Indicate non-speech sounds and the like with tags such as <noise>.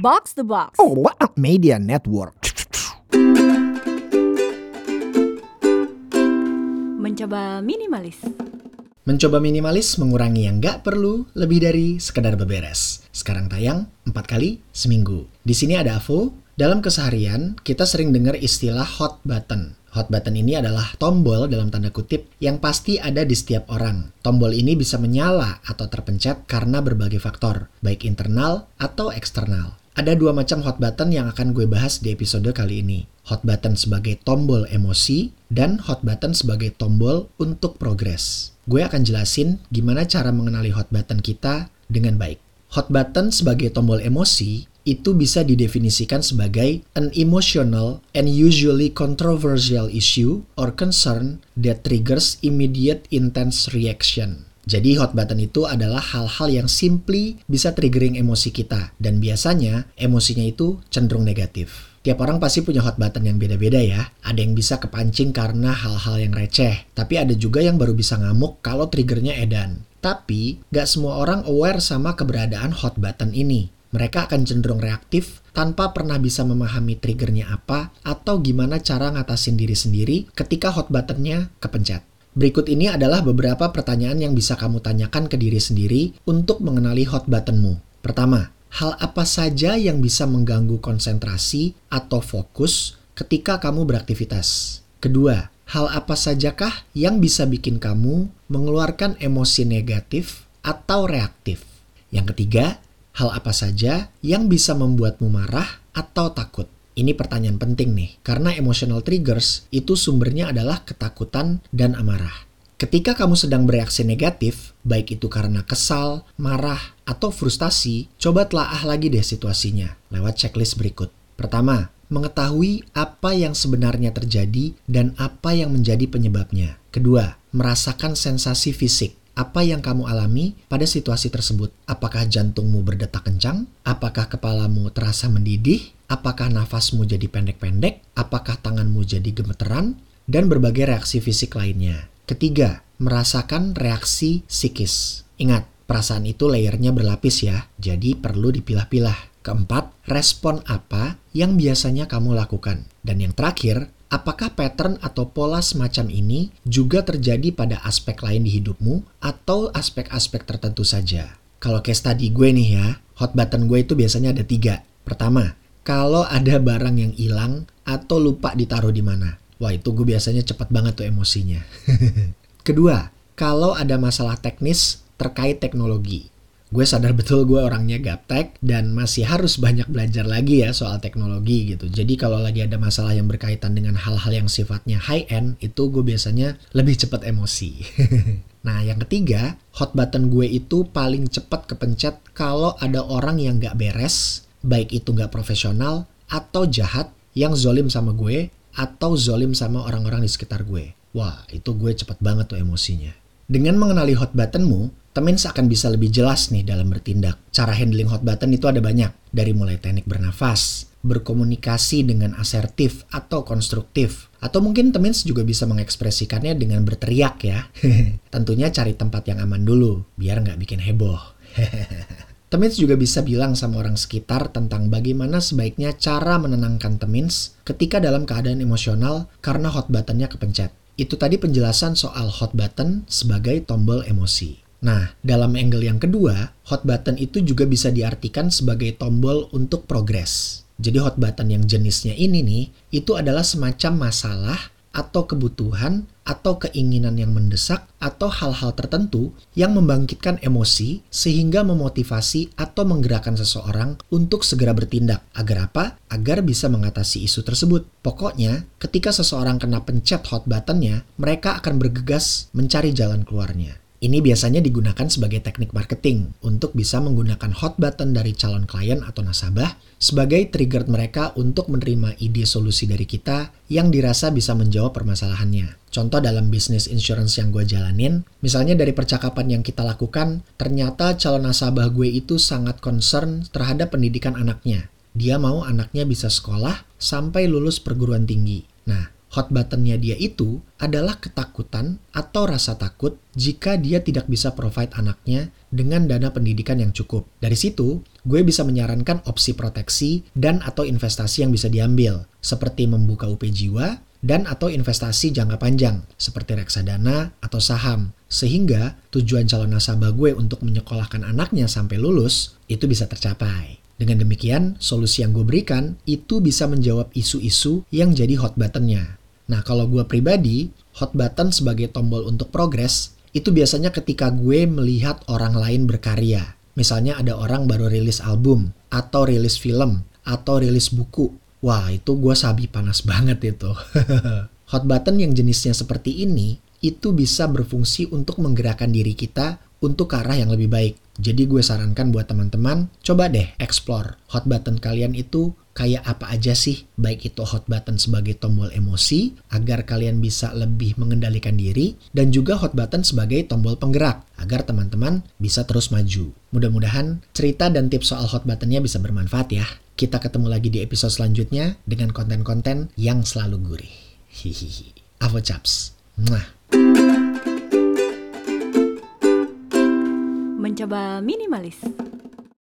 Box the Box. Oh, what a media network. Mencoba minimalis. Mencoba minimalis mengurangi yang nggak perlu lebih dari sekedar beberes. Sekarang tayang 4 kali seminggu. Di sini ada Avo. Dalam keseharian, kita sering dengar istilah hot button. Hot button ini adalah tombol dalam tanda kutip yang pasti ada di setiap orang. Tombol ini bisa menyala atau terpencet karena berbagai faktor, baik internal atau eksternal. Ada dua macam hot button yang akan gue bahas di episode kali ini. Hot button sebagai tombol emosi dan hot button sebagai tombol untuk progres. Gue akan jelasin gimana cara mengenali hot button kita dengan baik. Hot button sebagai tombol emosi itu bisa didefinisikan sebagai an emotional and usually controversial issue or concern that triggers immediate intense reaction. Jadi hot button itu adalah hal-hal yang simply bisa triggering emosi kita dan biasanya emosinya itu cenderung negatif. Tiap orang pasti punya hot button yang beda-beda ya. Ada yang bisa kepancing karena hal-hal yang receh, tapi ada juga yang baru bisa ngamuk kalau triggernya edan. Tapi, gak semua orang aware sama keberadaan hot button ini. Mereka akan cenderung reaktif tanpa pernah bisa memahami triggernya apa atau gimana cara ngatasin diri sendiri ketika hot buttonnya kepencet. Berikut ini adalah beberapa pertanyaan yang bisa kamu tanyakan ke diri sendiri untuk mengenali hot buttonmu. Pertama, hal apa saja yang bisa mengganggu konsentrasi atau fokus ketika kamu beraktivitas? Kedua, hal apa sajakah yang bisa bikin kamu mengeluarkan emosi negatif atau reaktif? Yang ketiga, hal apa saja yang bisa membuatmu marah atau takut? Ini pertanyaan penting nih, karena emotional triggers itu sumbernya adalah ketakutan dan amarah. Ketika kamu sedang bereaksi negatif, baik itu karena kesal, marah, atau frustasi, coba telaah lagi deh situasinya lewat checklist berikut. Pertama, mengetahui apa yang sebenarnya terjadi dan apa yang menjadi penyebabnya. Kedua, merasakan sensasi fisik apa yang kamu alami pada situasi tersebut. Apakah jantungmu berdetak kencang? Apakah kepalamu terasa mendidih? Apakah nafasmu jadi pendek-pendek? Apakah tanganmu jadi gemeteran? Dan berbagai reaksi fisik lainnya. Ketiga, merasakan reaksi psikis. Ingat, perasaan itu layernya berlapis ya, jadi perlu dipilah-pilah. Keempat, respon apa yang biasanya kamu lakukan. Dan yang terakhir, apakah pattern atau pola semacam ini juga terjadi pada aspek lain di hidupmu atau aspek-aspek tertentu saja. Kalau case tadi gue nih ya, hot button gue itu biasanya ada tiga. Pertama, kalau ada barang yang hilang atau lupa ditaruh di mana. Wah itu gue biasanya cepat banget tuh emosinya. <laughs> Kedua, kalau ada masalah teknis terkait teknologi gue sadar betul gue orangnya gaptek dan masih harus banyak belajar lagi ya soal teknologi gitu. Jadi kalau lagi ada masalah yang berkaitan dengan hal-hal yang sifatnya high end, itu gue biasanya lebih cepat emosi. <laughs> nah yang ketiga, hot button gue itu paling cepat kepencet kalau ada orang yang gak beres, baik itu gak profesional atau jahat yang zolim sama gue atau zolim sama orang-orang di sekitar gue. Wah, itu gue cepet banget tuh emosinya. Dengan mengenali hot buttonmu, Temins akan bisa lebih jelas nih dalam bertindak. Cara handling hot button itu ada banyak, dari mulai teknik bernafas, berkomunikasi dengan asertif atau konstruktif, atau mungkin Temins juga bisa mengekspresikannya dengan berteriak ya. <laughs> Tentunya cari tempat yang aman dulu, biar nggak bikin heboh. <laughs> Temins juga bisa bilang sama orang sekitar tentang bagaimana sebaiknya cara menenangkan Temins ketika dalam keadaan emosional karena hot buttonnya kepencet. Itu tadi penjelasan soal hot button sebagai tombol emosi. Nah, dalam angle yang kedua, hot button itu juga bisa diartikan sebagai tombol untuk progres. Jadi hot button yang jenisnya ini nih, itu adalah semacam masalah atau kebutuhan atau keinginan yang mendesak atau hal-hal tertentu yang membangkitkan emosi sehingga memotivasi atau menggerakkan seseorang untuk segera bertindak. Agar apa? Agar bisa mengatasi isu tersebut. Pokoknya, ketika seseorang kena pencet hot buttonnya, mereka akan bergegas mencari jalan keluarnya. Ini biasanya digunakan sebagai teknik marketing untuk bisa menggunakan hot button dari calon klien atau nasabah sebagai trigger mereka untuk menerima ide solusi dari kita yang dirasa bisa menjawab permasalahannya. Contoh dalam bisnis insurance yang gue jalanin, misalnya dari percakapan yang kita lakukan, ternyata calon nasabah gue itu sangat concern terhadap pendidikan anaknya. Dia mau anaknya bisa sekolah sampai lulus perguruan tinggi. Nah, hot buttonnya dia itu adalah ketakutan atau rasa takut jika dia tidak bisa provide anaknya dengan dana pendidikan yang cukup. Dari situ, gue bisa menyarankan opsi proteksi dan atau investasi yang bisa diambil, seperti membuka UP jiwa dan atau investasi jangka panjang, seperti reksadana atau saham. Sehingga tujuan calon nasabah gue untuk menyekolahkan anaknya sampai lulus itu bisa tercapai. Dengan demikian, solusi yang gue berikan itu bisa menjawab isu-isu yang jadi hot buttonnya. Nah, kalau gue pribadi, hot button sebagai tombol untuk progres, itu biasanya ketika gue melihat orang lain berkarya. Misalnya ada orang baru rilis album, atau rilis film, atau rilis buku. Wah, itu gue sabi panas <laughs> banget itu. <laughs> hot button yang jenisnya seperti ini, itu bisa berfungsi untuk menggerakkan diri kita untuk ke arah yang lebih baik. Jadi gue sarankan buat teman-teman, coba deh explore hot button kalian itu kayak apa aja sih, baik itu hot button sebagai tombol emosi, agar kalian bisa lebih mengendalikan diri, dan juga hot button sebagai tombol penggerak, agar teman-teman bisa terus maju. Mudah-mudahan cerita dan tips soal hot buttonnya bisa bermanfaat ya. Kita ketemu lagi di episode selanjutnya dengan konten-konten yang selalu gurih. Hihihi. Avo Chaps. Mwah. Mencoba minimalis.